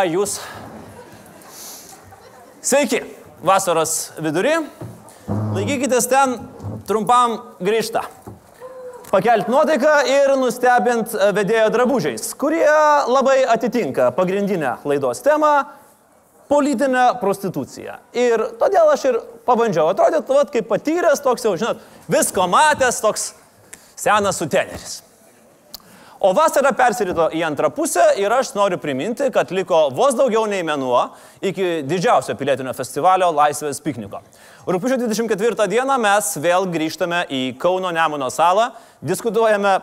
Ką jūs? Sveiki, vasaros vidury. Laikykitės ten, trumpam grįžta. Pakelt nuotaiką ir nustebint vedėjo drabužiais, kurie labai atitinka pagrindinę laidos temą - politinę prostituciją. Ir todėl aš ir pabandžiau atrodyti, vat, kaip patyręs, toks jau, žinot, visko matęs, toks senas suteneris. O vasara persirito į antrą pusę ir aš noriu priminti, kad liko vos daugiau nei mėnuo iki didžiausio pilietinio festivalio Laisvės pikniko. Rūpiučio 24 dieną mes vėl grįžtame į Kauno Nemuno salą, diskutuojame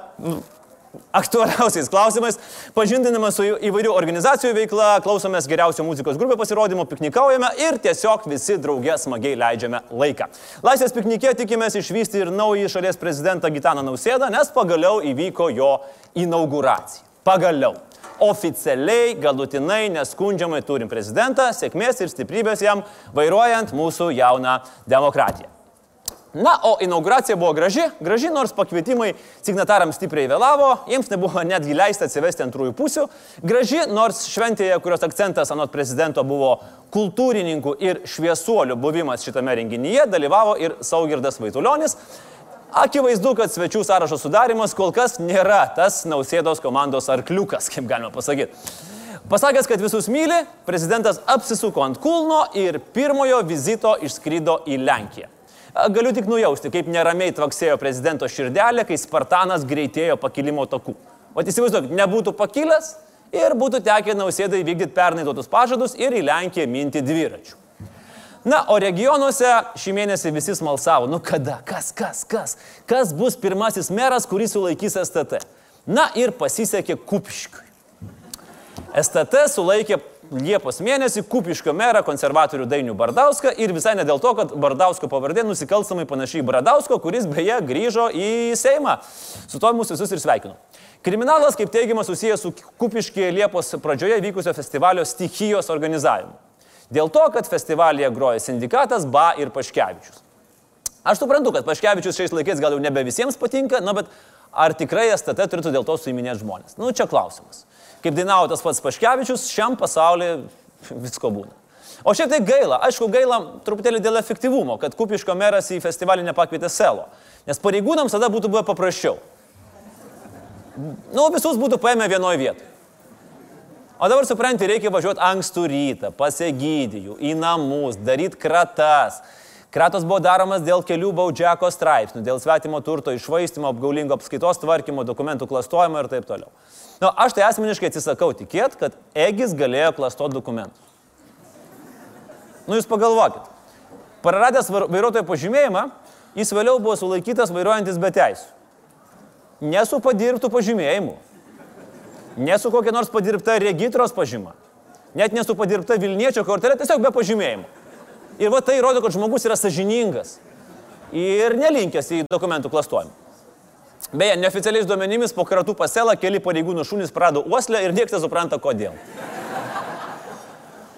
aktualiausiais klausimais, pažindiname su įvairių organizacijų veikla, klausomės geriausio muzikos grupė pasirodymų, piknikaujame ir tiesiog visi draugė smagiai leidžiame laiką. Laisvės piknikė tikimės išvysti ir naują šalies prezidentą Gitaną Nausėdą, nes pagaliau įvyko jo inauguracija. Pagaliau. Oficialiai, galutinai, neskundžiamai turim prezidentą, sėkmės ir stiprybės jam vairuojant mūsų jauną demokratiją. Na, o inauguracija buvo graži, graži, nors pakvietimai signatarams stipriai vėlavo, jiems nebuvo netgi leista atsivesti antrųjų pusių. Graži, nors šventėje, kurios akcentas anot prezidento buvo kultūrininkų ir šviesuolių buvimas šitame renginyje, dalyvavo ir Saugirdas Vaitulionis. Akivaizdu, kad svečių sąrašo sudarimas kol kas nėra tas nausėdos komandos arkliukas, kaip galima pasakyti. Pasakęs, kad visus myli, prezidentas apsisuko ant kulno ir pirmojo vizito išskrido į Lenkiją. Galiu tik nujausti, kaip neramiai tvaksėjo prezidento širdelė, kai Spartanas greitėjo pakilimo takų. O įsivaizduok, nebūtų pakilęs ir būtų tekę nausėdai vykdyti pernai duotus pažadus ir į Lenkiją minti dviračių. Na, o regionuose šį mėnesį visi smalsavo, nu kada, kas, kas, kas, kas bus pirmasis meras, kurį sulaikys STT. Na ir pasisekė Kupiškiui. STT sulaikė Liepos mėnesį Kupiškio merą konservatorių Dainių Bardauską ir visai ne dėl to, kad Bardausko pavardė nusikalstamai panašiai į Bradausko, kuris beje grįžo į Seimą. Su to mūsų visus ir sveikinu. Kriminalas, kaip teigiama, susijęs su Kupiškėje Liepos pradžioje vykusio festivalio stichijos organizavimu. Dėl to, kad festivalyje groja sindikatas Ba ir Paškevičius. Aš suprantu, kad Paškevičius šiais laikais gal jau nebe visiems patinka, na bet ar tikrai STT turėtų dėl to suiminėti žmonės? Nu, čia klausimas kaip dainavo tas pats Paškevičius, šiam pasaulyje visko būna. O šiaip tai gaila, aišku, gaila truputėlį dėl efektyvumo, kad Kupiško meras į festivalį nepakvietė Selo, nes pareigūnams tada būtų buvę paprasčiau. Nu, visus būtų paėmę vienoje vietoje. O dabar supranti, reikia važiuoti ankstų rytą, pasigydijų, į namus, daryti kratas. Kratos buvo daromas dėl kelių baudžiako straipsnių, dėl svetimo turto išvaistimo, apgaulingo apskaitos tvarkymo, dokumentų klastojimo ir taip toliau. Nu, aš tai asmeniškai atsisakau tikėti, kad Egis galėjo klastoti dokumentus. Nu, jūs pagalvokit. Praradęs vairuotojo pažymėjimą, jis vėliau buvo sulaikytas vairuojantis be teisų. Nesu padirbtų pažymėjimų. Nesu kokia nors padirbta regitros pažyma. Net nesu padirbta Vilniečio kortelė, tiesiog be pažymėjimų. Ir va tai rodo, kad žmogus yra sažiningas ir nelinkęs į dokumentų klastojimą. Beje, neoficialiais duomenimis po kratų paselą keli pareigūnų šunys prado uoslę ir niekas nesupranta kodėl.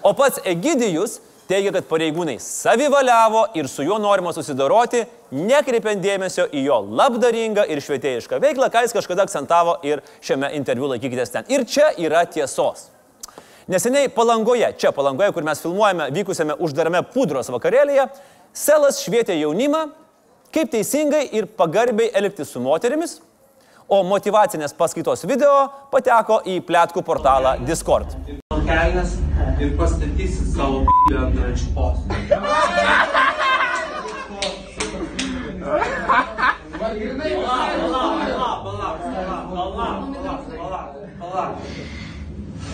O pats Egidijus teigia, kad pareigūnai savivaliavo ir su juo norima susidoroti, nekreipiant dėmesio į jo labdaringą ir švietėjišką veiklą, ką jis kažkada akcentavo ir šiame interviu laikykitės ten. Ir čia yra tiesos. Neseniai Palangoje, čia Palangoje, kur mes filmuojame vykusiame uždarame pudros vakarėlėje, Selas švietė jaunimą, kaip teisingai ir pagarbiai elgtis su moterimis, o motivacinės paskaitos video pateko į plėtkų portalą Discord. kelnes ir pastatysit savo p***į ant račpos.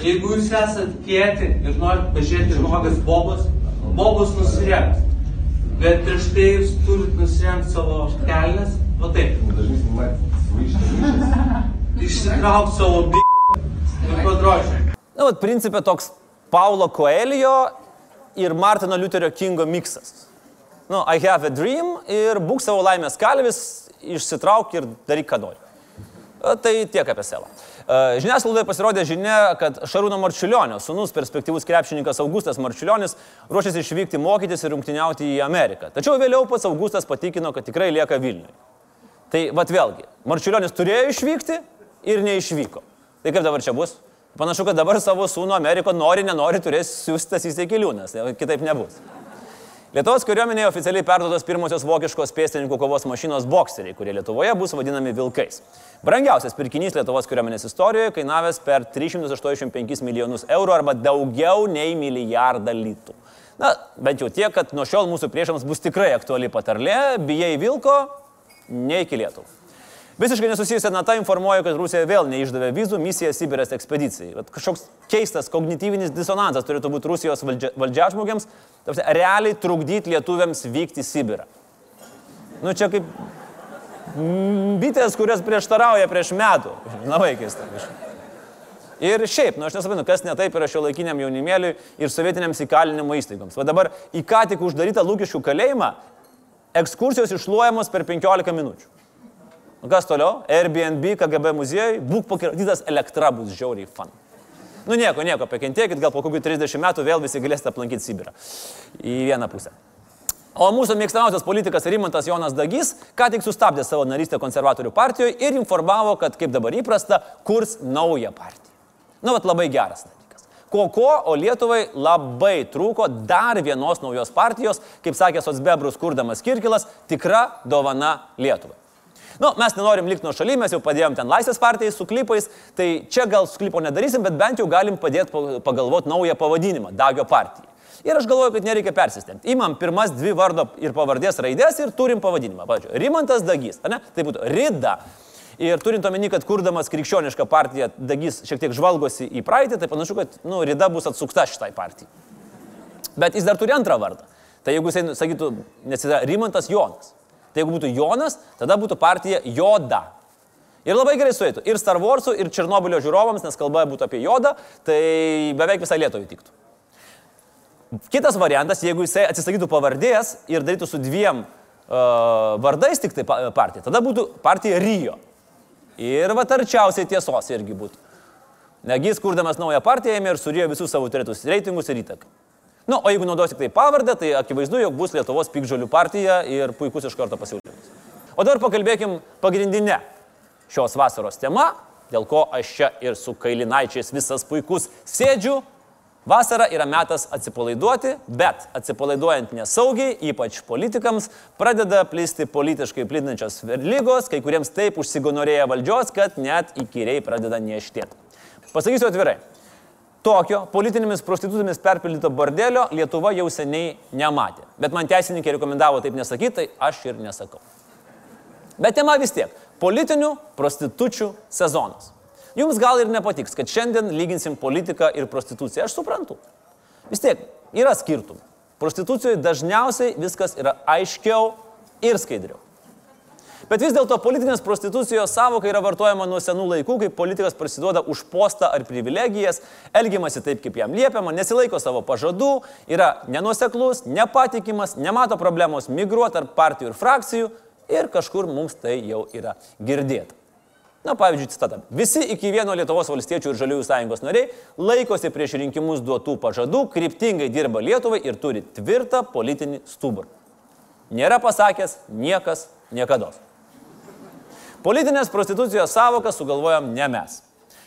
Jeigu jūs esat kieti ir norit pažiūrėti žmogas bobus, bobus nusirengt. Bet prieš tai jūs turit nusirengt savo kelnes, va taip. Išsitrauk savo b***į ir padrožį. Na, vat principė toks Paulo Coelho ir Martino Liuterio Kingo miksas. Nu, I have a dream ir būk savo laimės kalvis, išsitrauk ir daryk, ką nori. Tai tiek apie Selą. E, Žiniasklaidoje pasirodė žinia, kad Šarūno Marčiulionio sunus perspektyvus krepšininkas Augustas Marčiulionis ruošiasi išvykti mokytis ir rungtyniauti į Ameriką. Tačiau vėliau pats Augustas patikino, kad tikrai lieka Vilniuje. Tai vad vėlgi, Marčiulionis turėjo išvykti ir neišvyko. Tai kaip dabar čia bus? Panašu, kad dabar savo sūnų Ameriko nori, nenori turės siūstas į Sekiliūnas, kitaip nebus. Lietuvos kariuomenėje oficialiai perduotos pirmosios vokiškos pėstininkų kovos mašinos bokseriai, kurie Lietuvoje bus vadinami vilkais. Brangiausias pirkinys Lietuvos kariuomenės istorijoje kainavęs per 385 milijonus eurų arba daugiau nei milijardą litų. Na, bent jau tiek, kad nuo šiol mūsų priešams bus tikrai aktuali patarlė, bijai vilko, ne iki Lietuvų. Visiškai nesusijusi Nata informuoja, kad Rusija vėl neišdavė vizų misiją Sibirės ekspedicijai. Bet kažkoks keistas kognityvinis disonansas turėtų būti Rusijos valdžia, valdžiažmogiams, realiai trukdyti lietuviams vykti į Sibirą. Nu čia kaip bitės, kurias prieštarauja prieš metų. Labai keista. Ir šiaip, nu aš nesuprantu, kas netaip yra šio laikiniam jaunimėliui ir sovietiniams įkalinimo įstaigoms. Va dabar į ką tik uždarytą lūkesčių kalėjimą ekskursijos išluojamos per 15 minučių. Kas toliau? Airbnb, KGB muziejui, būk pakirtytas elektra bus žiauriai fan. Nu nieko, nieko, pakentėkit, gal po kokių 30 metų vėl visi galėsite aplankyti Sibirą. Į vieną pusę. O mūsų mėgstamiausias politikas Rimantas Jonas Dagys ką tik sustabdė savo narystę konservatorių partijoje ir informavo, kad kaip dabar įprasta, kurs naują partiją. Nu, vat labai geras dalykas. Ko ko, o Lietuvai labai trūko dar vienos naujos partijos, kaip sakė Sotsbebrus kurdamas Kirkilas, tikra dovana Lietuvai. Nu, mes nenorim likti nuo šaly, mes jau padėjom ten Laisvės partijai su klipais, tai čia gal su klipo nedarysim, bet bent jau galim padėti pagalvoti naują pavadinimą - Dagio partija. Ir aš galvoju, kad nereikia persistengti. Imam pirmas dvi vardo ir pavardės raidės ir turim pavadinimą. Pavyzdžiui, Rimantas Dagys, ne? Tai būtų Rida. Ir turint omeny, kad kurdamas krikščionišką partiją Dagys šiek tiek žvalgosi į praeitį, tai panašu, kad nu, Rida bus atsukta šitai partijai. Bet jis dar turi antrą vardą. Tai jeigu jisai sakytų, nes yra Rimantas Jonas. Tai jeigu būtų Jonas, tada būtų partija Joda. Ir labai gerai suėtų. Ir Star Warsų, ir Černobilio žiūrovams, nes kalba būtų apie Jodą, tai beveik visai Lietuvai tiktų. Kitas variantas, jeigu jisai atsisakytų pavardės ir darytų su dviem uh, vardais tik tai partija, tada būtų partija Rio. Ir vatarčiausiai tiesos irgi būtų. Negys, kurdamas naują partiją, ėmė ir surijo visus savo turėtus reitingus ir įtaką. Na, nu, o jeigu naudos tik tai pavardę, tai akivaizdu, jog bus Lietuvos pikžolių partija ir puikus iš karto pasiūlymas. O dabar pakalbėkim pagrindinę šios vasaros tema, dėl ko aš čia ir su kailinaičiais visas puikus sėdžiu. Vasara yra metas atsipalaiduoti, bet atsipalaiduojant nesaugiai, ypač politikams, pradeda plisti politiškai plintančios lygos, kai kuriems taip užsigonorėja valdžios, kad net įkyriai pradeda nieštėti. Pasakysiu atvirai, Tokio politinėmis prostitutėmis perpildyto bordelio Lietuva jau seniai nematė. Bet man teisininkai rekomendavo taip nesakyti, tai aš ir nesakau. Bet tema vis tiek - politinių prostitučių sezonas. Jums gal ir nepatiks, kad šiandien lyginsim politiką ir prostituciją. Aš suprantu. Vis tiek yra skirtumų. Prostitucijoje dažniausiai viskas yra aiškiau ir skaidriau. Bet vis dėlto politinės prostitucijos savoka yra vartojama nuo senų laikų, kai politikas prasiduoda už postą ar privilegijas, elgiamasi taip, kaip jam liepiama, nesilaiko savo pažadų, yra nenuseklus, nepatikimas, nemato problemos migruoti tarp partijų ir frakcijų ir kažkur mums tai jau yra girdėta. Na, pavyzdžiui, citata. Visi iki vieno Lietuvos valstiečių ir žaliųjų sąjungos nariai laikosi prieš rinkimus duotų pažadų, kryptingai dirba Lietuvai ir turi tvirtą politinį stuburą. Nėra pasakęs niekas niekada. Politinės prostitucijos savoką sugalvojom ne mes.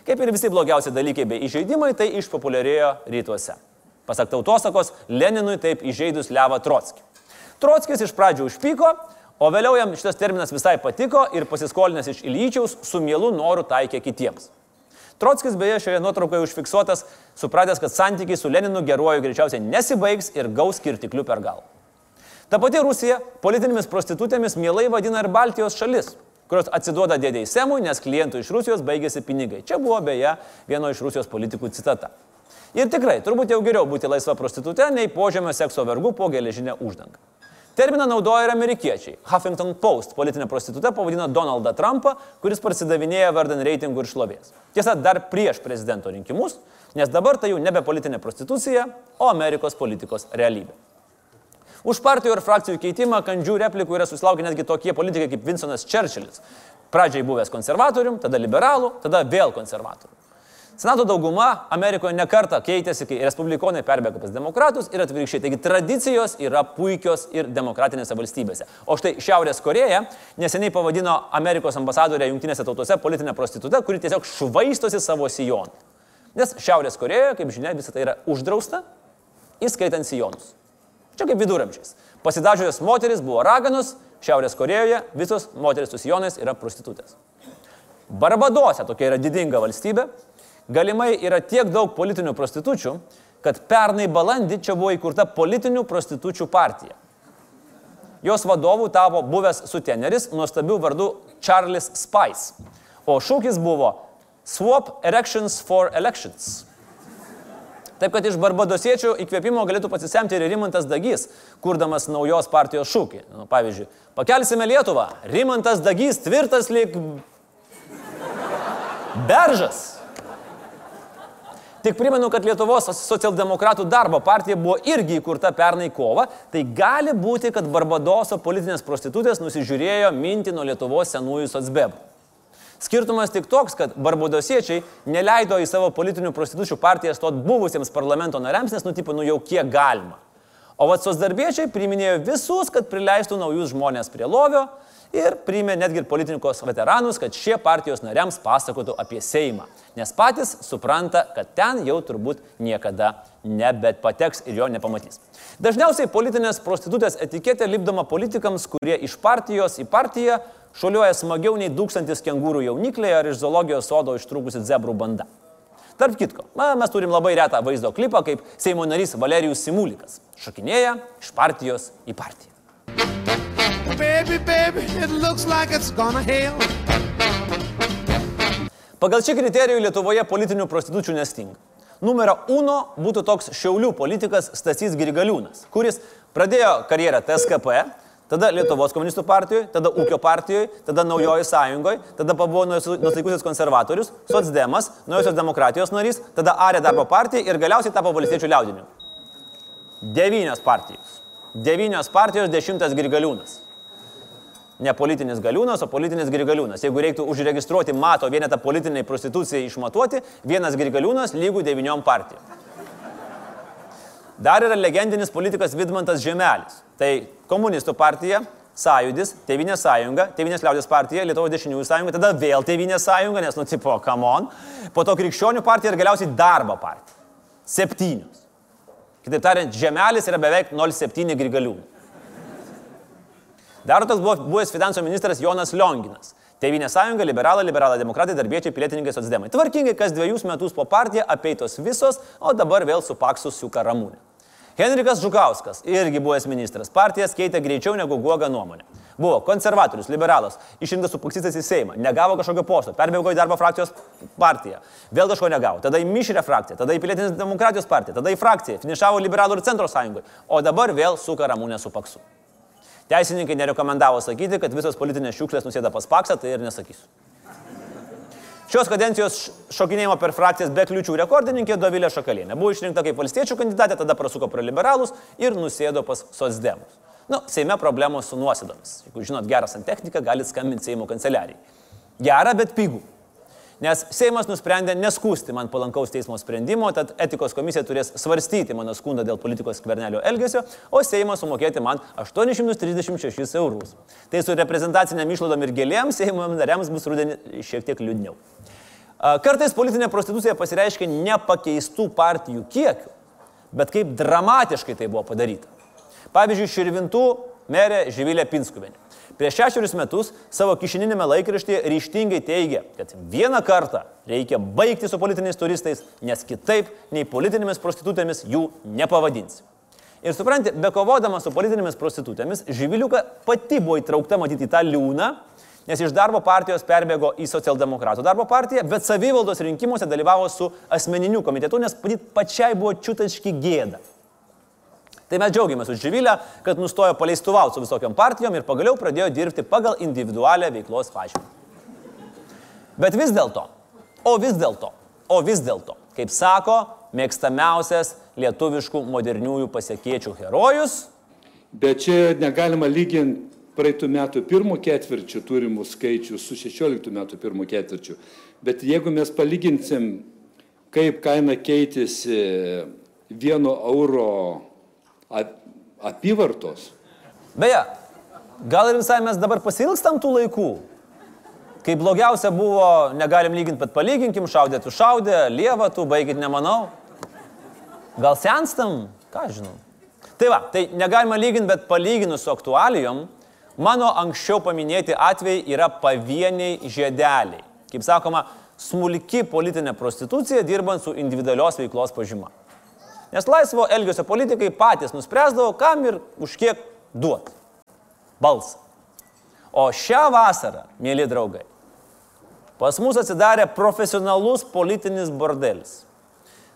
Kaip ir visi blogiausi dalykai bei įžeidimai, tai išpopuliarėjo rytuose. Pasak tautosakos, Leninui taip įžeidus Levą Trotskį. Trotskis iš pradžių užpyko, o vėliau jam šitas terminas visai patiko ir pasiskolinęs iš Ilyčiaus su mielu noru taikė kitiems. Trotskis beje šioje nuotraukoje užfiksuotas, supratęs, kad santykiai su Leninu geruoju greičiausiai nesibaigs ir gaus kirtikliu per galvą. Ta pati Rusija politinėmis prostitutėmis mielai vadina ir Baltijos šalis kurios atsiduoda dėdėjai Semui, nes klientų iš Rusijos baigėsi pinigai. Čia buvo beje vieno iš Rusijos politikų citata. Ir tikrai, turbūt jau geriau būti laisva prostitutė, nei požemio sekso vergu po geležinę uždangą. Terminą naudoja ir amerikiečiai. Huffington Post politinę prostitutę pavadino Donaldą Trumpą, kuris parsidavinėja vardan reitingų ir šlovės. Tiesa, dar prieš prezidento rinkimus, nes dabar tai jau nebe politinė prostitucija, o Amerikos politikos realybė. Už partijų ir frakcijų keitimą kandžių replikų yra susilaukę netgi tokie politikai kaip Vinsonas Čerčilis. Pradžiai buvęs konservatorium, tada liberalų, tada vėl konservatorium. Senato dauguma Amerikoje nekarta keitėsi, kai respublikonai perbėgo pas demokratus ir atvirkščiai. Taigi tradicijos yra puikios ir demokratinėse valstybėse. O štai Šiaurės Koreja neseniai pavadino Amerikos ambasadorę Junktinėse tautose politinę prostitutę, kuri tiesiog švaistosi savo sijoną. Nes Šiaurės Korejoje, kaip žinia, visą tai yra uždrausta, įskaitant sijonus. Čia kaip viduramžiais. Pasidažiusios moteris buvo raganus, Šiaurės Korejoje visos moteris su sijonais yra prostitutės. Barbadose tokia yra didinga valstybė, galimai yra tiek daug politinių prostitučių, kad pernai balandį čia buvo įkurta politinių prostitučių partija. Jos vadovų tapo buvęs suteneris nuostabių vardų Charles Spice, o šūkis buvo Swap Erections for Elections. Taip kad iš barbadosiečių įkvėpimo galėtų pasisemti ir Rimantas Dagys, kurdamas naujos partijos šūkį. Nu, pavyzdžiui, pakelsime Lietuvą. Rimantas Dagys tvirtas lyg beržas. Tik primenu, kad Lietuvos socialdemokratų darbo partija buvo irgi įkurta pernai kovą, tai gali būti, kad Barbadoso politinės prostitutės nusižiūrėjo mintį nuo Lietuvos senųjų socbebų. Skirtumas tik toks, kad barbadosiečiai neleido į savo politinių prostitučių partiją stot buvusiems parlamento nariams, nes nutipo nu jau kiek galima. O vat sosdarbiečiai priminėjo visus, kad prileistų naujus žmonės prie lovio, ir priėmė netgi ir politikos veteranus, kad šie partijos nariams pasakotų apie Seimą, nes patys supranta, kad ten jau turbūt niekada nebet pateks ir jo nepamatys. Dažniausiai politinės prostitutės etiketė lipdoma politikams, kurie iš partijos į partiją šoliuoja smagiau nei tūkstantis kengūrų jaunikliai ar iš zoologijos sodo ištrūkusi zebrų banda. Tarp kitko, na, mes turim labai retą vaizdo klipą, kaip Seimo narys Valerijus Simulikas šokinėja iš partijos į partiją baby, baby, like. Pagal šį kriterijų Lietuvoje politinių prostitučių nestinga. Numerio uno būtų toks šiaulių politikas Stasys Grigaliūnas, kuris pradėjo karjerą TSKP, tada Lietuvos komunistų partijoje, tada Ūkio partijoje, tada Naujojo sąjungoje, tada pabuvo nusaikusis konservatorius, Sotsdemas, Naujosios demokratijos narys, tada Arė darbo partija ir galiausiai tapo valstiečių liaudiniu. Devynios partijos. Devynios partijos, dešimtas Grigaliūnas ne politinis galiūnas, o politinis grigaliūnas. Jeigu reiktų užregistruoti mato vienetą politiniai prostitucijai išmatuoti, vienas grigaliūnas lygų devyniom partijom. Dar yra legendinis politikas Vidmantas Žemelis. Tai komunistų partija, sąjūdis, Tevinės sąjunga, Tevinės liaudės partija, Lietuvos dešiniųjų sąjunga, tada vėl Tevinės sąjunga, nes, nu, tipo, come on. Po to krikščionių partija ir galiausiai darbo partija. Septynios. Kitaip tariant, Žemelis yra beveik 0,7 grigaliūnų. Dar toks buvo buvęs finansų ministras Jonas Lionginas. Tevinė sąjunga, liberalai, liberalai demokratai, darbiečiai, pilietininkai, socdemai. Tvarkingai kas dviejus metus po partiją apeitos visos, o dabar vėl su paksu siuka ramūnė. Henrikas Žukauskas, irgi buvęs ministras, partijas keitė greičiau negu guoga nuomonė. Buvo konservatorius, liberalas, išrinktas su paksistas į Seimą, negavo kažkokio posto, perbėgo į darbo frakcijos partiją, vėl kažko negavo, tada į mišrę frakciją, tada į pilietinės demokratijos partiją, tada į frakciją, finišavo liberalų ir centro sąjungoje, o dabar vėl suka ramūnė su paksu. Teisininkai nerekomendavo sakyti, kad visos politinės šiukšlės nusėda pas paksą, tai ir nesakysiu. Šios kadencijos šokinėjimo per frakcijas be kliučių rekordininkė Dovilė Šakalienė. Buvo išrinkta kaip valstiečių kandidatė, tada prasuko pro liberalus ir nusėdo pas sosdemus. Nu, Seime problemos su nuosėdomis. Jeigu žinot gerą santechniką, galite skambinti Seimo kanceliarijai. Gerą, bet pigų. Nes Seimas nusprendė neskūsti man palankaus teismo sprendimo, tad etikos komisija turės svarstyti mano skundą dėl politikos skvernelio elgesio, o Seimas sumokėti man 836 eurus. Tai su reprezentacinėm išlaidom ir gėlėms Seimo nariams bus rudenį šiek tiek liūdniau. Kartais politinė prostitucija pasireiškia nepakeistų partijų kiekiu, bet kaip dramatiškai tai buvo padaryta. Pavyzdžiui, Širvintų merė Živilė Pinskuvenė prieš šešerius metus savo kišininėme laikraštyje ryštingai teigia, kad vieną kartą reikia baigti su politiniais turistais, nes kitaip nei politinėmis prostitutėmis jų nepavadinsi. Ir supranti, bekovodama su politinėmis prostitutėmis, Živiliuka pati buvo įtraukta matyti į tą liūną, nes iš darbo partijos perbėgo į socialdemokratų darbo partiją, bet savivaldos rinkimuose dalyvavo su asmeniniu komitetu, nes pačiai buvo čiutački gėda. Tai mes džiaugiamės už Živilę, kad nustojo paleistuvauti su visokiam partijom ir pagaliau pradėjo dirbti pagal individualią veiklos pažymą. Bet vis dėlto, o vis dėlto, o vis dėlto, kaip sako mėgstamiausias lietuviškų moderniųjų pasiekiečių herojus. Bet čia negalima lyginti praeitų metų pirmų ketvirčių turimų skaičių su 16 metų pirmų ketvirčių. Bet jeigu mes palyginsim kaip kaina keitėsi vieno euro apyvartos. Beje, gal ir visai mes dabar pasilgstam tų laikų, kai blogiausia buvo, negalim lyginti, bet palyginkim, šaudė tu šaudė, lieva tu, baigit nemanau. Gal senstam, ką žinau. Tai va, tai negalima lyginti, bet palyginus su aktualijom, mano anksčiau paminėti atvejai yra pavieniai žiedeliai. Kaip sakoma, smulki politinė prostitucija dirbant su individualios veiklos pažyma. Nes laisvo elgesio politikai patys nuspręsdavo, kam ir už kiek duot. Balsą. O šią vasarą, mėly draugai, pas mus atsidarė profesionalus politinis bordelis.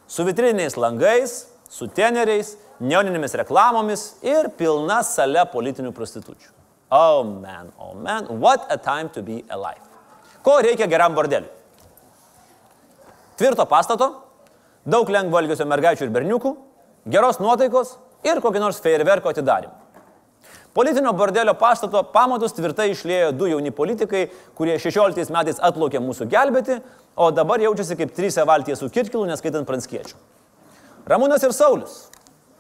Su vitriniais langais, su teneriais, neoninėmis reklamomis ir pilna sale politinių prostitučių. Oh man, oh man, what a time to be alive. Ko reikia geram bordeliui? Tvirto pastato, daug lengvo elgesio mergaičių ir berniukų, geros nuotaikos ir kokį nors fejerverko atidarimą. Politinio bordelio pastato pamatus tvirtai išlėjo du jauni politikai, kurie 16 metais atplaukė mūsų gelbėti, o dabar jaučiasi kaip trys valties su kirkilu, neskaitant pranskiečių. Ramūnas ir Saulis.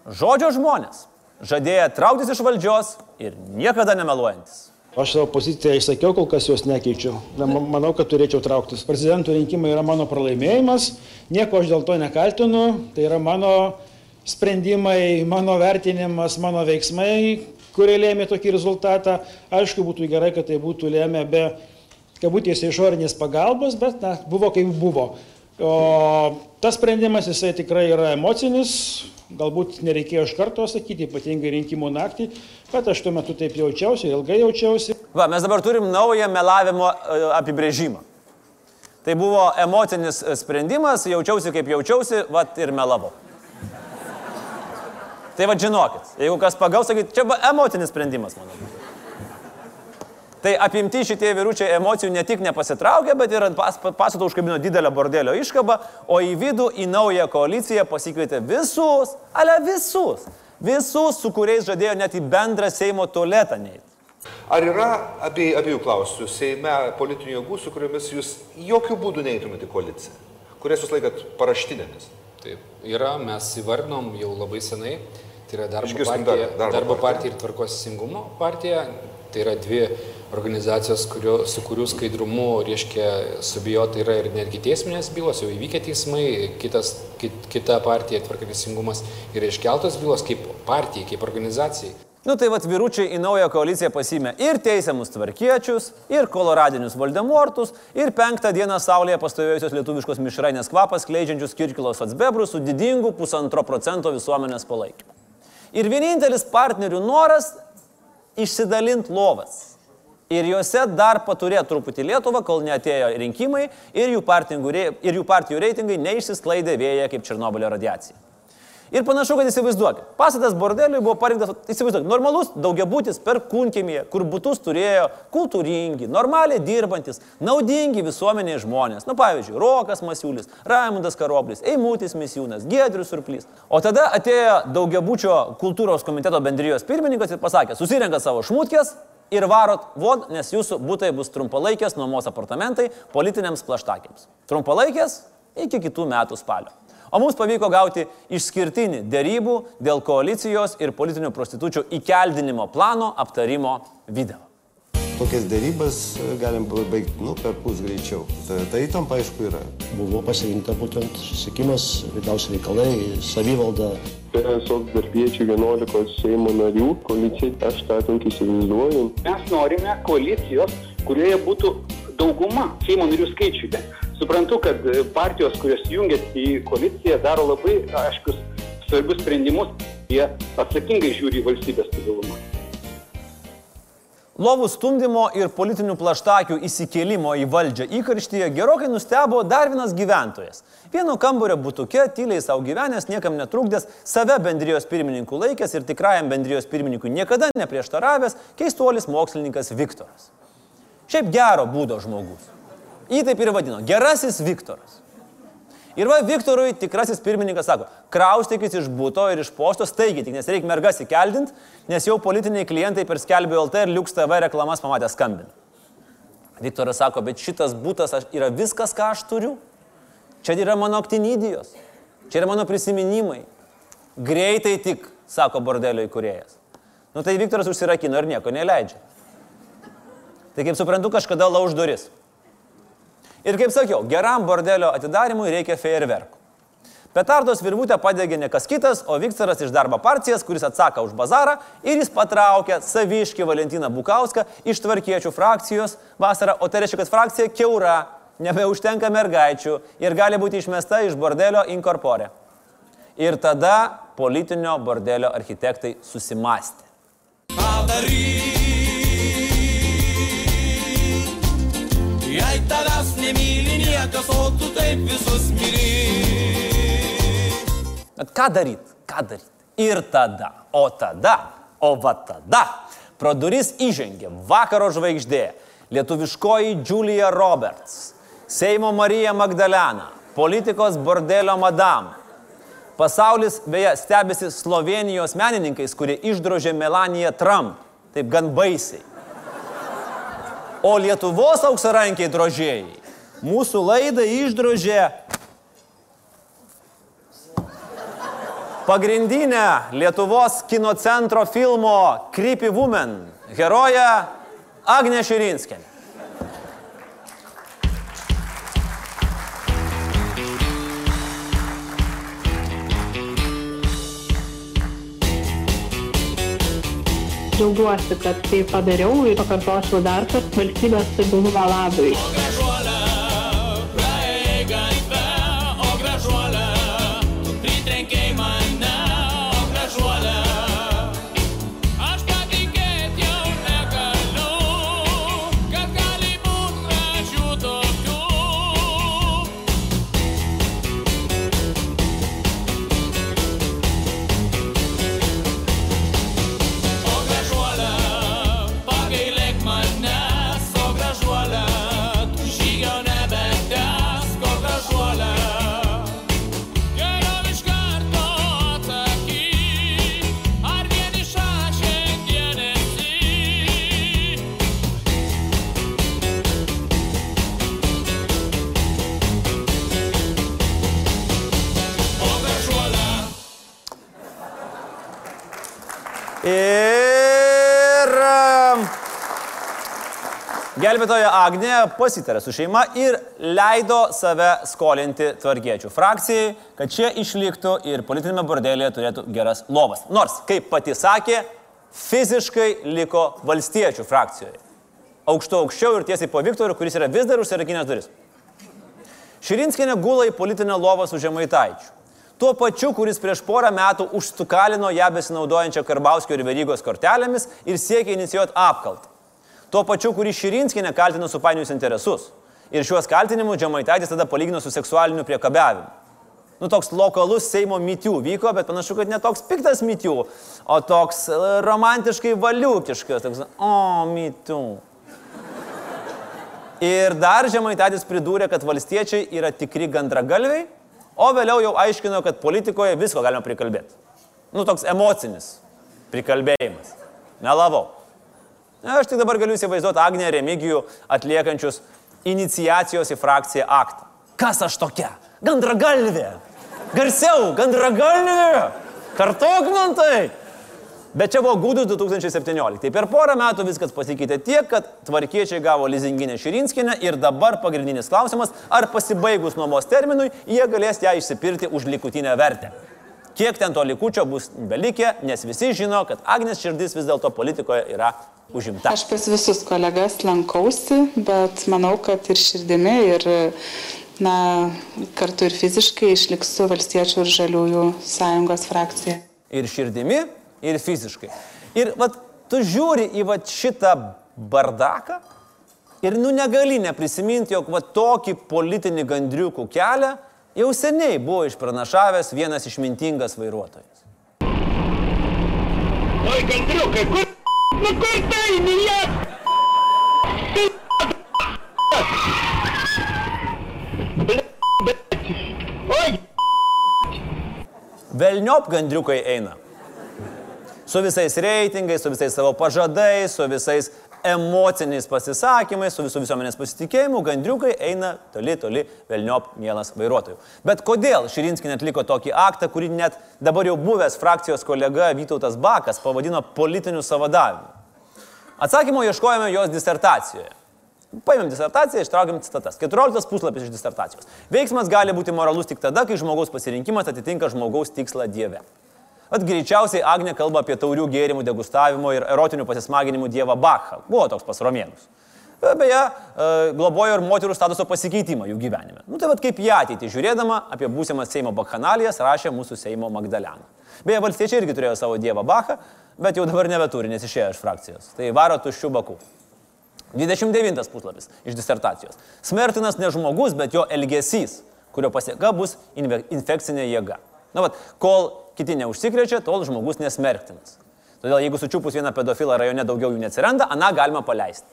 Žodžio žmonės. Žadėję trauktis iš valdžios ir niekada nemeluojantis. Aš savo poziciją išsakiau, kol kas jos nekeičiu. Manau, kad turėčiau trauktis. Prezidento rinkimai yra mano pralaimėjimas, nieko aš dėl to nekaltinu, tai yra mano sprendimai, mano vertinimas, mano veiksmai, kurie lėmė tokį rezultatą. Aišku, būtų gerai, kad tai būtų lėmė be kabutėse išorinės pagalbos, bet na, buvo kaip buvo. O tas sprendimas jisai tikrai yra emocinis, galbūt nereikėjo iš karto sakyti, ypatingai rinkimų naktį, bet aš tuo metu taip jaučiausi, ilgai jaučiausi. Va, mes dabar turim naują melavimo e, apibrėžimą. Tai buvo emocinis e, sprendimas, jaučiausi kaip jaučiausi, va ir melavau. Tai va žinokit, jeigu kas pagaus, sakyt, čia buvo emocinis sprendimas, manau. Tai apimti šitie vyručiai emocijų ne tik nepasitraukė, bet ir pas, pastato užkabino didelę bordelio iškabą, o į vidų, į naują koaliciją pasikvietė visus, ale visus, visus, su kuriais žadėjo net į bendrą Seimo tualetą neiti. Ar yra apie, abiejų klausimų Seime politinių jėgų, su kuriomis jūs jokių būdų neįtumėte koaliciją, kurias jūs laikat paraštinėmis? Taip, yra, mes įvardinom jau labai senai, tai yra darbo, Išgirstum partija, dar, darbo, darbo partija ir tvarkos teisingumo partija, tai yra dvi organizacijos, kurio, su kurių skaidrumu, reiškia, subijota yra ir netgi teisminės bylos, jau įvykę teismai, kitas, kit, kita partija, tvarka teisingumas, yra iškeltos bylos kaip partijai, kaip organizacijai. Nu tai vad vyručiai į naują koaliciją pasimė ir teisiamus tvarkiečius, ir koloradinius Voldemortus, ir penktą dieną Saulėje pastovėjusios lietuviškos mišrainės kvapas kleidžiančius kirkilos atsbebrus su didingu pusantro procento visuomenės palaikymu. Ir vienintelis partnerių noras - išsidalinti lovas ir juose dar paturėjo truputį Lietuvą, kol neatėjo rinkimai ir jų, ir jų partijų reitingai neišsisklaidė vėja kaip Černobilio radiacija. Ir panašu, kad įsivaizduokit, pastatas bordeliui buvo parinktas, įsivaizduokit, normalus daugiabutis per kunkimėje, kur būtus turėjo kultūringi, normaliai dirbantis, naudingi visuomeniai žmonės. Na pavyzdžiui, Rokas Masiulis, Raimundas Karoblis, Eimutis Misiūnas, Giedrius Surplys. O tada atėjo daugiabučio kultūros komiteto bendrijos pirmininkas ir pasakė, susirenka savo šmutkės, ir varot vod, nes jūsų būtai bus trumpalaikės nuomos apartamentai politiniams plaštakiams. Trumpalaikės iki kitų metų spalio. O mums pavyko gauti išskirtinį dėrybų dėl koalicijos ir politinių prostitučių įkeldinimo plano aptarimo video tokias dėrybas galim baigti nu, per pus greičiau. Ta, ta įtampa aišku yra. Buvo pasirinkta būtent susiekimas, vidaus reikalai, savivalda. Socdarbiečių 11 Seimo narių koalicijai, aš tą tokį įsivaizduoju. Mes norime koalicijos, kurioje būtų dauguma Seimo narių skaičiuje. Suprantu, kad partijos, kurios jungiasi į koaliciją, daro labai aiškius svarbius sprendimus, jie atsakingai žiūri į valstybės stabilumą. Lovų stumdymo ir politinių plaštakių įsikėlimo į valdžią įkarštyje gerokai nustebo dar vienas gyventojas. Vieno kambario būtukė, tyliai savo gyvenęs, niekam netrukdęs, save bendrijos pirmininkų laikęs ir tikrajam bendrijos pirmininkui niekada neprieštaravęs keistuolis mokslininkas Viktoras. Šiaip gero būdo žmogus. Jį taip ir vadino - gerasis Viktoras. Ir va Viktorui tikrasis pirmininkas sako, kraustykis iš būto ir iš posto staigiai, tik nes reikia mergas įkeldint, nes jau politiniai klientai per skelbio LT ir Liuks TV reklamas pamatė skambinti. Viktoras sako, bet šitas būtas yra viskas, ką aš turiu. Čia yra mano aktinidijos. Čia yra mano prisiminimai. Greitai tik, sako bordelio įkurėjas. Nu tai Viktoras užsirakino ir nieko neleidžia. Tai kaip suprantu, kažkada lauž duris. Ir kaip sakiau, geram bordelio atidarimui reikia fejerverkų. Petardos virvutę padegė ne kas kitas, o Viktoras iš darbo partijas, kuris atsaka už bazarą ir jis patraukė saviškį Valentiną Bukauską iš tvarkiečių frakcijos vasarą, o tai reiškia, kad frakcija keura, nebeužtenka mergaičių ir gali būti išmesta iš bordelio inkorporė. Ir tada politinio bordelio architektai susimastė. Jei nemyli niekas, o tu taip visus myli. Bet ką daryti? Ką daryti? Ir tada, o tada, o va tada, pro duris įžengė vakaro žvaigždė, lietuviškoji Julia Roberts, Seimo Marija Magdalena, politikos bordelio madam. Pasaulis beje stebisi Slovenijos menininkais, kurie išdrožė Melaniją Trump. Taip gan baisiai. O Lietuvos auksarankiai drožėjai mūsų laidą išdrožė pagrindinę Lietuvos kino centro filmo Creepy Woman heroję Agnę Širinskenę. Džiaugiuosi, kad tai padariau ir pakartosiu dar kartą valstybės stabilumo labui. Gelbėtoja Agnė pasitarė su šeima ir leido save skolinti tvarkiečių frakcijai, kad čia išliktų ir politinėme bordelėje turėtų geras lovas. Nors, kaip pati sakė, fiziškai liko valstiečių frakcijoje. Aukščiau aukščiau ir tiesiai po Viktorų, kuris yra vis dar užsirakinęs duris. Širinskinė gula į politinę lovą su žemaitaičiu. Tuo pačiu, kuris prieš porą metų užstukalino ją besinaudojančią Karbauskio ir Verygos kortelėmis ir siekė inicijuoti apkaltą. Tuo pačiu, kurį Širinskinė kaltino supainius interesus. Ir šiuos kaltinimus Džemaitaitis tada palygino su seksualiniu priekabiavimu. Nu, toks lokalus Seimo mytių vyko, bet panašu, kad ne toks piktas mytių, o toks e, romantiškai valiukiškas, toks, o, mytių. Ir dar Žemaitaitis pridūrė, kad valstiečiai yra tikri gandragalviai O vėliau jau aiškino, kad politikoje visko galima prikalbėti. Nu, toks emocinis prikalbėjimas. Melavau. Aš tik dabar galiu įsivaizduoti Agnę Remigijų atliekančius iniciacijos į frakciją aktą. Kas aš tokia? Gandragalvė. Garsiau, gandragalvė. Kartok man tai. Bet čia buvo gūdus 2017. Tai per porą metų viskas pasikeitė tiek, kad tvarkiečiai gavo lizinginę Širinskinę ir dabar pagrindinis klausimas, ar pasibaigus nuomos terminui jie galės ją išsipirkti už likutinę vertę. Kiek ten to likučio bus belikę, nes visi žino, kad Agnes širdis vis dėlto politikoje yra užimta. Aš pas visus kolegas lankausi, bet manau, kad ir širdimi, ir na, kartu ir fiziškai išliksiu valstiečių ir žaliųjų sąjungos frakcija. Ir širdimi, ir fiziškai. Ir vat, tu žiūri į vat, šitą bardaką ir nu negali neprisiminti, jog vat, tokį politinį gandriukų kelią jau seniai buvo išpranašavęs vienas išmintingas vairuotojas. Oi, gandriukai, kur... Kur tai, Mija? Oi! Velniop gandriukai eina su visais reitingais, su visais savo pažadais, su visais emociniais pasisakymais, su visų visuomenės pasitikėjimu, gandriukai eina toli, toli, velniop, mielas vairuotojų. Bet kodėl Širinskinė atliko tokį aktą, kurį net dabar jau buvęs frakcijos kolega Vytautas Bakas pavadino politiniu savadavimu? Atsakymo ieškojame jos disertacijoje. Paimėm disertaciją, ištraukėm citatas. 14 puslapis iš disertacijos. Veiksmas gali būti moralus tik tada, kai žmogaus pasirinkimas atitinka žmogaus tikslą Dieve. At greičiausiai Agne kalba apie taurių gėrimų degustavimo ir erotinių pasismaginimų dievą Bachą. Buvo toks pas romėnus. Beje, e, globojo ir moterų statuso pasikeitimą jų gyvenime. Nu tai vad kaip į ateitį žiūrėdama apie būsimas Seimo bakhanalijas rašė mūsų Seimo Magdalena. Beje, valstiečiai irgi turėjo savo dievą Bachą, bet jau dabar nebeturi, nes išėjo iš frakcijos. Tai varo tuščių bakų. 29 puslapis iš disertacijos. Smertinas ne žmogus, bet jo elgesys, kurio pasieka bus infekcinė jėga. Na, vat, kol kiti neužsikrečia, tol žmogus nesmerktinas. Todėl jeigu sučiupus vieną pedofilą rajone daugiau jų neatsiranda, aną galima paleisti.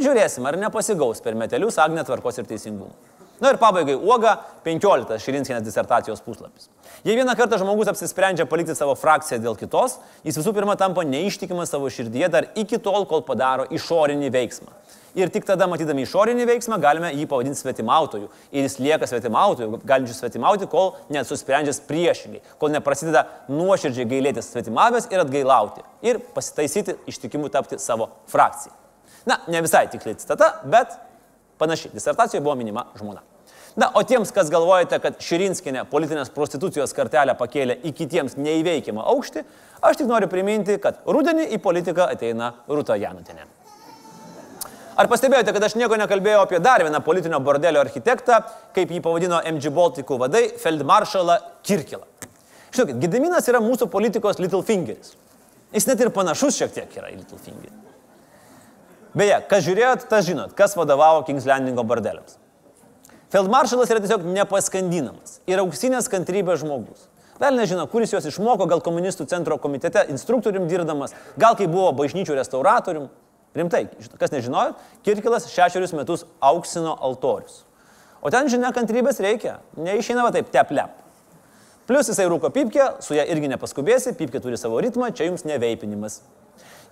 Žiūrėsim, ar nepasigaus per metelius Agne tvarkos ir teisingumo. Na ir pabaigai uoga 15 Širinskinės disertacijos puslapis. Jei vieną kartą žmogus apsisprendžia palikti savo frakciją dėl kitos, jis visų pirma tampa neištikimas savo širdyje dar iki tol, kol padaro išorinį veiksmą ir tik tada matydami išorinį veiksmą galime jį pavadinti svetimautoju. Ir jis lieka svetimautoju, galinčiu svetimauti, kol nesusprendžias priešingai, kol neprasideda nuoširdžiai gailėtis svetimavęs ir atgailauti. Ir pasitaisyti ištikimų tapti savo frakcijai. Na, ne visai tikliai citata, bet panašiai. Disertacijoje buvo minima žmona. Na, o tiems, kas galvojate, kad Širinskinė politinės prostitucijos kartelę pakėlė į kitiems neįveikiamą aukštį, aš tik noriu priminti, kad rudenį į politiką ateina Rūta Janutinė. Ar pastebėjote, kad aš nieko nekalbėjau apie dar vieną politinio bordelio architektą, kaip jį pavadino MG Baltikų vadai, Feldmaršalą Kirkilą? Žinokit, Gediminas yra mūsų politikos Little Fingeris. Jis net ir panašus šiek tiek yra į Little Fingerį. Beje, kas žiūrėjot, tas žinot, kas vadovavo Kings Landingo bordeliams. Feldmaršalas yra tiesiog nepaskandinamas ir auksinės kantrybės žmogus. Vėl nežino, kuris juos išmoko, gal komunistų centro komitete instruktorium dirbdamas, gal kai buvo bažnyčių restauratorium. Rimtai, kas nežinojo, Kirkilas šešerius metus auksino altorius. O ten žinia kantrybės reikia, neišeina va taip teplep. Plus jisai rūko pipkę, su ją irgi nepaskubėsi, pipkė turi savo ritmą, čia jums neveipinimas.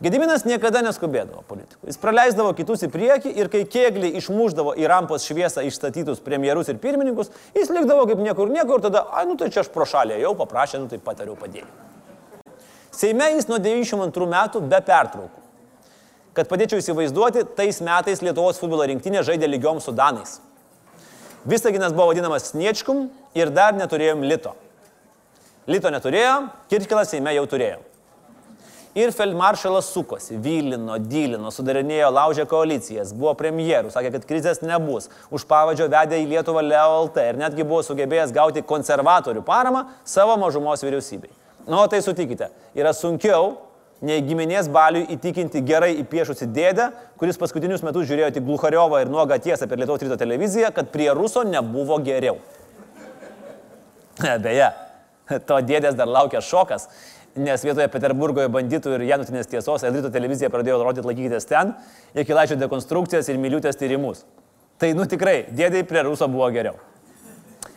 Gediminas niekada neskubėdavo politikų. Jis praleisdavo kitus į priekį ir kai kėglį išmuždavo į rampos šviesą išstatytus premjerus ir pirmininkus, jis likdavo kaip niekur niekur ir tada, ai, nu tai čia aš pro šalį jau paprašė, nu tai patariau padėjau. Seime jis nuo 92 metų be pertraukų. Kad padėčiau įsivaizduoti, tais metais Lietuvos futbolo rinktinė žaidė lygiom su Danais. Visaginas buvo vadinamas Sniečkum ir dar neturėjom lito. Lito neturėjom, Kirkilas Seime jau turėjom. Ir feldmaršalas sukosi, vylino, dylino, sudarinėjo, laužė koalicijas, buvo premjerų, sakė, kad krizės nebus, už pavadžio vedė į Lietuvą LEOLT ir netgi buvo sugebėjęs gauti konservatorių paramą savo mažumos vyriausybei. Nu, tai sutikite, yra sunkiau nei giminės baliui įtikinti gerai įpiešusi dėdę, kuris paskutinius metus žiūrėjo tik Gluchariovą ir nuogą tiesą per Lietuvos ryto televiziją, kad prie Ruso nebuvo geriau. Beje, to dėdės dar laukia šokas, nes vietoje Peterburgoje banditų ir Janutinės tiesos Elito televizija pradėjo rodyti laikykitės ten, Jekilaičio dekonstrukcijas ir Miliutės tyrimus. Tai nu tikrai, dėdai prie Ruso buvo geriau.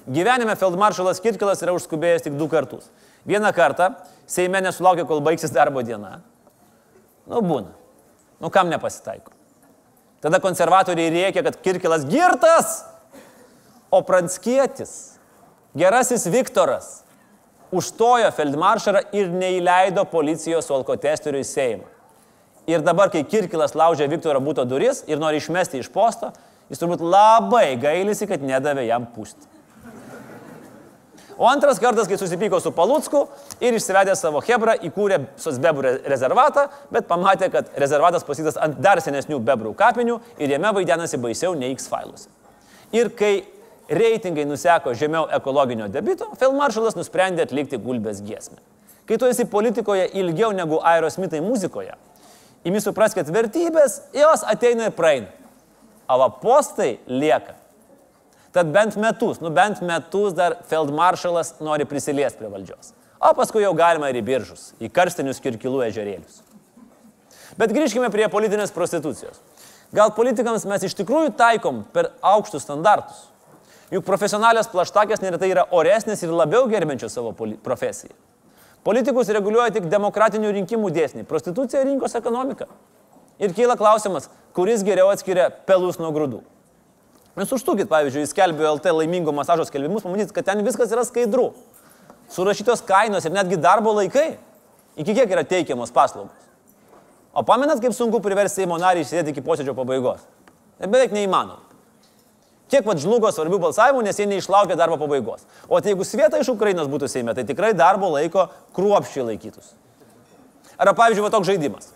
Gyvenime Feldmaršalas Kirkilas yra užskubėjęs tik du kartus. Vieną kartą Seime nesulaukė, kol baigsis darbo diena. Nu, būna. Nu, kam nepasitaiko. Tada konservatoriai rėkė, kad Kirkilas girtas, o Pranskietis, gerasis Viktoras, užtojo feldmaršarą ir neįleido policijos su alkotesteriu į Seimą. Ir dabar, kai Kirkilas laužė Viktoro būto duris ir nori išmesti iš posto, jis turbūt labai gailisi, kad nedavė jam pūsti. O antras kartas, kai susipyko su Palucku ir išsivedė savo Hebrą, įkūrė Sosbebrų rezervatą, bet pamatė, kad rezervatas pasytas ant dar senesnių bebrų kapinių ir jame vaidenasi baisiau nei X failuose. Ir kai reitingai nuseko žemiau ekologinio debito, Feldmaršalas nusprendė atlikti gulbės giesmę. Kai tu esi politikoje ilgiau negu aerosmitai muzikoje, imi supras, kad vertybės jos ateina ir praeina, o postai lieka. Tad bent metus, nu bent metus dar feldmaršalas nori prisiliesti prie valdžios. O paskui jau galima ir į biržus, į karstinius kirkilų ežerėlius. Bet grįžkime prie politinės prostitucijos. Gal politikams mes iš tikrųjų taikom per aukštus standartus? Juk profesionalios plaštakės neretai yra oresnės ir labiau gerbiančios savo profesiją. Politikus reguliuoja tik demokratinių rinkimų dėsniai - prostitucija rinkos ekonomika. Ir kyla klausimas, kuris geriau atskiria pelus nuo grūdų. Jūs užtukit, pavyzdžiui, skelbiu LT laimingo masažo skelbimus, pamatysit, kad ten viskas yra skaidru. Surašytos kainos ir netgi darbo laikai, iki kiek yra teikiamos paslaugos. O pamenat, kaip sunku priversti Seimo narį išsėdėti iki posėdžio pabaigos? Tai beveik neįmanoma. Kiek vad žlugo svarbių balsavimų, nes jie neišlaukė darbo pabaigos. O tai jeigu Svieta iš Ukrainos būtų Seime, tai tikrai darbo laiko kruopščiai laikytus. Arba pavyzdžiui, va toks žaidimas.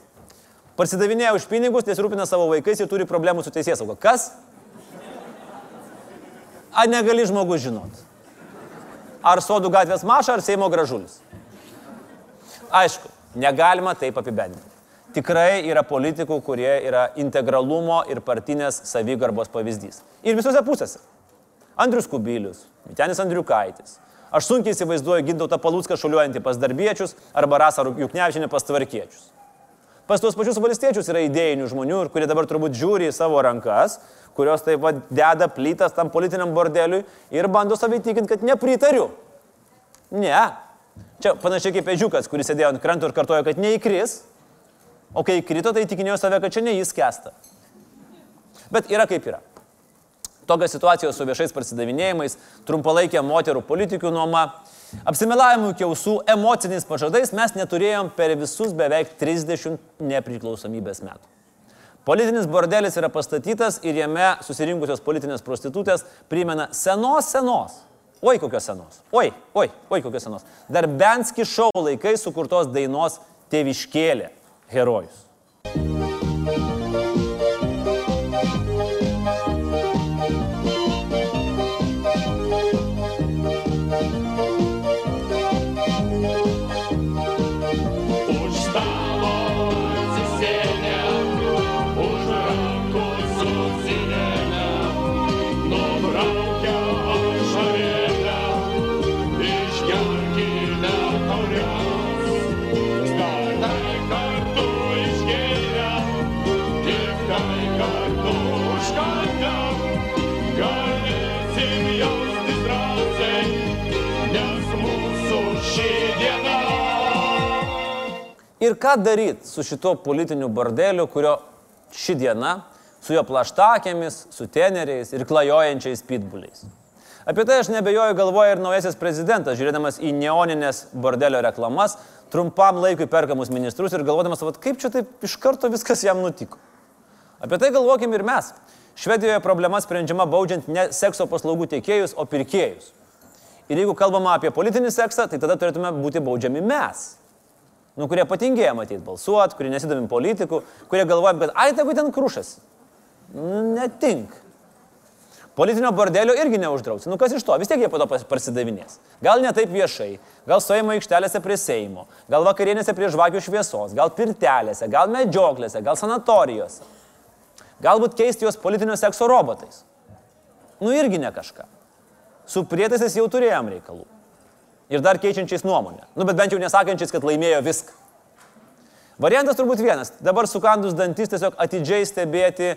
Parsidavinėja už pinigus, nesirūpina savo vaikais ir turi problemų su teisės sauga. Kas? Ar negali žmogus žinot? Ar sodų gatvės maša, ar Seimo gražulis? Aišku, negalima taip apibendrinti. Tikrai yra politikų, kurie yra integralumo ir partinės savigarbos pavyzdys. Ir visose pusėse. Andrius Kubilius, Vitenis Andriukaitis. Aš sunkiai įsivaizduoju Gintautą Palutską šuliuojantį pas darbiečius arba Rasą Juknevičinį pas tvarkiečius. Pas tuos pačius valstiečius yra idėjinių žmonių, kurie dabar turbūt žiūri į savo rankas kurios taip pat deda plytas tam politiniam bordeliui ir bando savai tikinti, kad nepritariu. Ne. Čia panašiai kaip ežiukas, kuris sėdėjo ant kranto ir kartojo, kad neįkris, o kai įkrito, tai tikinėjo save, kad čia ne jis kesta. Bet yra kaip yra. Tokios situacijos su viešais prasidavinėjimais, trumpalaikė moterų politikių nuoma, apsimelavimų kiausų, emociniais pažadais mes neturėjom per visus beveik 30 nepriklausomybės metų. Politinis bordelis yra pastatytas ir jame susirinkusios politinės prostitutės primena senos senos. Oi, kokios senos. Oi, oi, oi, kokios senos. Dar Benski šou laikai sukurtos dainos Teviškėlė herojus. Ir ką daryti su šituo politiniu bordeliu, kurio ši diena su jo plaštakėmis, su teneriais ir klajojančiais pitbuliais. Apie tai aš nebejoju galvoja ir naujasis prezidentas, žiūrėdamas į neoninės bordelio reklamas, trumpam laikui perkamus ministrus ir galvodamas, vat, kaip čia taip iš karto viskas jam nutiko. Apie tai galvokim ir mes. Švedijoje problema sprendžiama baudžiant ne sekso paslaugų teikėjus, o pirkėjus. Ir jeigu kalbama apie politinį seksą, tai tada turėtume būti baudžiami mes nu, kurie patingėjo matyti balsuoti, kurie nesidomim politikų, kurie galvoja, kad ai, tegu ten krušas. Nu, netink. Politinio bordelio irgi neuždrausi. Nu kas iš to? Vis tiek jie po to parsidavinės. Gal ne taip viešai, gal stojimo aikštelėse prie Seimo, gal vakarienėse prie žvakių šviesos, gal pirtelėse, gal medžioklėse, gal sanatorijose. Galbūt keisti juos politinio sekso robotais. Nu irgi ne kažką. Su prietaisais jau turėjom reikalų ir dar keičiančiais nuomonę. Nu, bet bent jau nesakančiais, kad laimėjo viską. Variantas turbūt vienas. Dabar sukandus dantis tiesiog atidžiai stebėti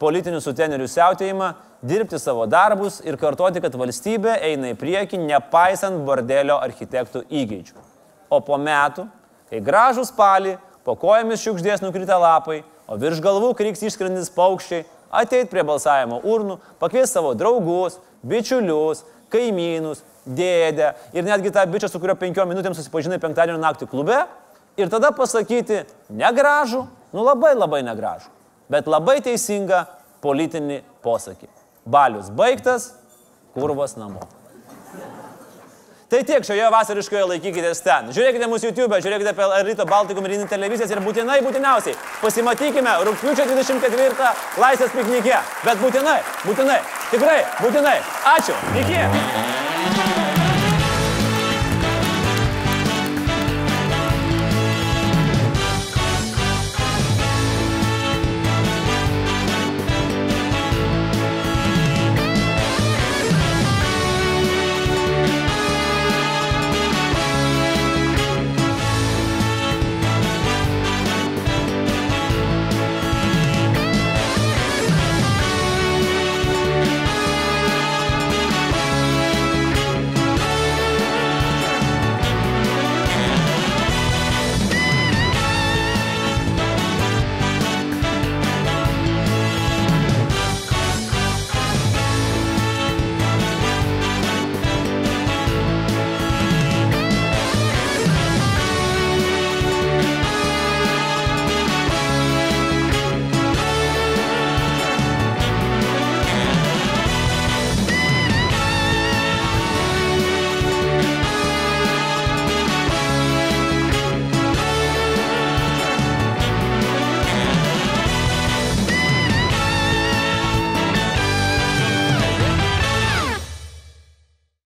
politinių sutenerių siautėjimą, dirbti savo darbus ir kartoti, kad valstybė eina į priekį, nepaisant bordelio architektų įgeidžių. O po metų, kai gražų spalį, po kojomis šiukšdės nukritę lapai, o virš galvų kryks išskrendis paukščiai, ateit prie balsavimo urnų, pakvies savo draugus, bičiulius, kaimynus, dėdę ir netgi tą bičią, su kurio penkiom minutėm susipažinai penktadienio naktį klube ir tada pasakyti negražų, nu labai labai negražų, bet labai teisingą politinį posakį. Balius baigtas, kurvas namo. Tai tiek šioje vasariškoje laikykitės ten. Žiūrėkite mūsų YouTube, žiūrėkite apie Ryto Baltikų mirinį televizijas ir būtinai, būtiniausiai pasimatykime rūpiučio 24 Laisvės piknike. Bet būtinai, būtinai, tikrai, būtinai. Ačiū. Iki.